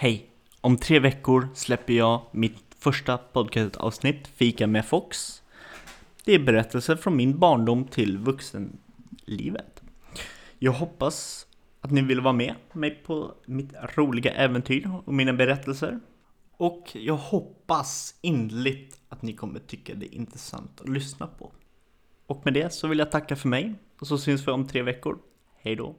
Hej! Om tre veckor släpper jag mitt första podcastavsnitt, Fika med Fox. Det är berättelser från min barndom till vuxenlivet. Jag hoppas att ni vill vara med mig på mitt roliga äventyr och mina berättelser. Och jag hoppas innerligt att ni kommer tycka det är intressant att lyssna på. Och med det så vill jag tacka för mig och så syns vi om tre veckor. Hej då!